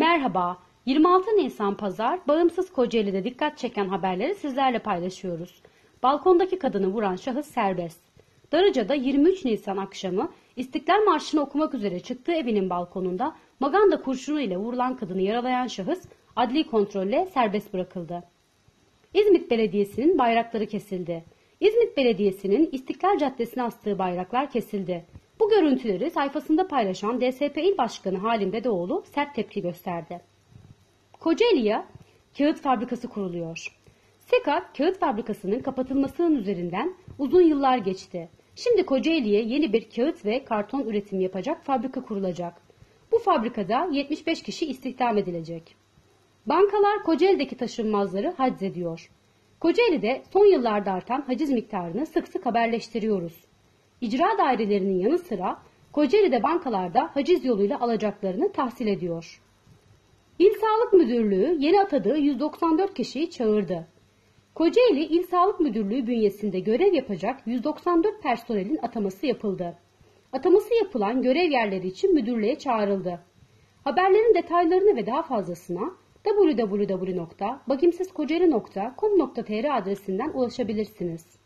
Merhaba, 26 Nisan Pazar, bağımsız Kocaeli'de dikkat çeken haberleri sizlerle paylaşıyoruz. Balkondaki kadını vuran şahıs serbest. Darıca'da 23 Nisan akşamı İstiklal Marşı'nı okumak üzere çıktığı evinin balkonunda maganda kurşunu ile vurulan kadını yaralayan şahıs adli kontrolle serbest bırakıldı. İzmit Belediyesi'nin bayrakları kesildi. İzmit Belediyesi'nin İstiklal Caddesi'ne astığı bayraklar kesildi. Bu görüntüleri sayfasında paylaşan DSP İl Başkanı Halim Bedoğlu sert tepki gösterdi. Kocaeli'ye kağıt fabrikası kuruluyor. Seka kağıt fabrikasının kapatılmasının üzerinden uzun yıllar geçti. Şimdi Kocaeli'ye yeni bir kağıt ve karton üretimi yapacak fabrika kurulacak. Bu fabrikada 75 kişi istihdam edilecek. Bankalar Kocaeli'deki taşınmazları haczediyor. Kocaeli'de son yıllarda artan haciz miktarını sık sık haberleştiriyoruz. İcra dairelerinin yanı sıra Kocaeli'de bankalarda haciz yoluyla alacaklarını tahsil ediyor. İl Sağlık Müdürlüğü yeni atadığı 194 kişiyi çağırdı. Kocaeli İl Sağlık Müdürlüğü bünyesinde görev yapacak 194 personelin ataması yapıldı. Ataması yapılan görev yerleri için müdürlüğe çağrıldı. Haberlerin detaylarını ve daha fazlasına www.bakimsizkocaeli.com.tr adresinden ulaşabilirsiniz.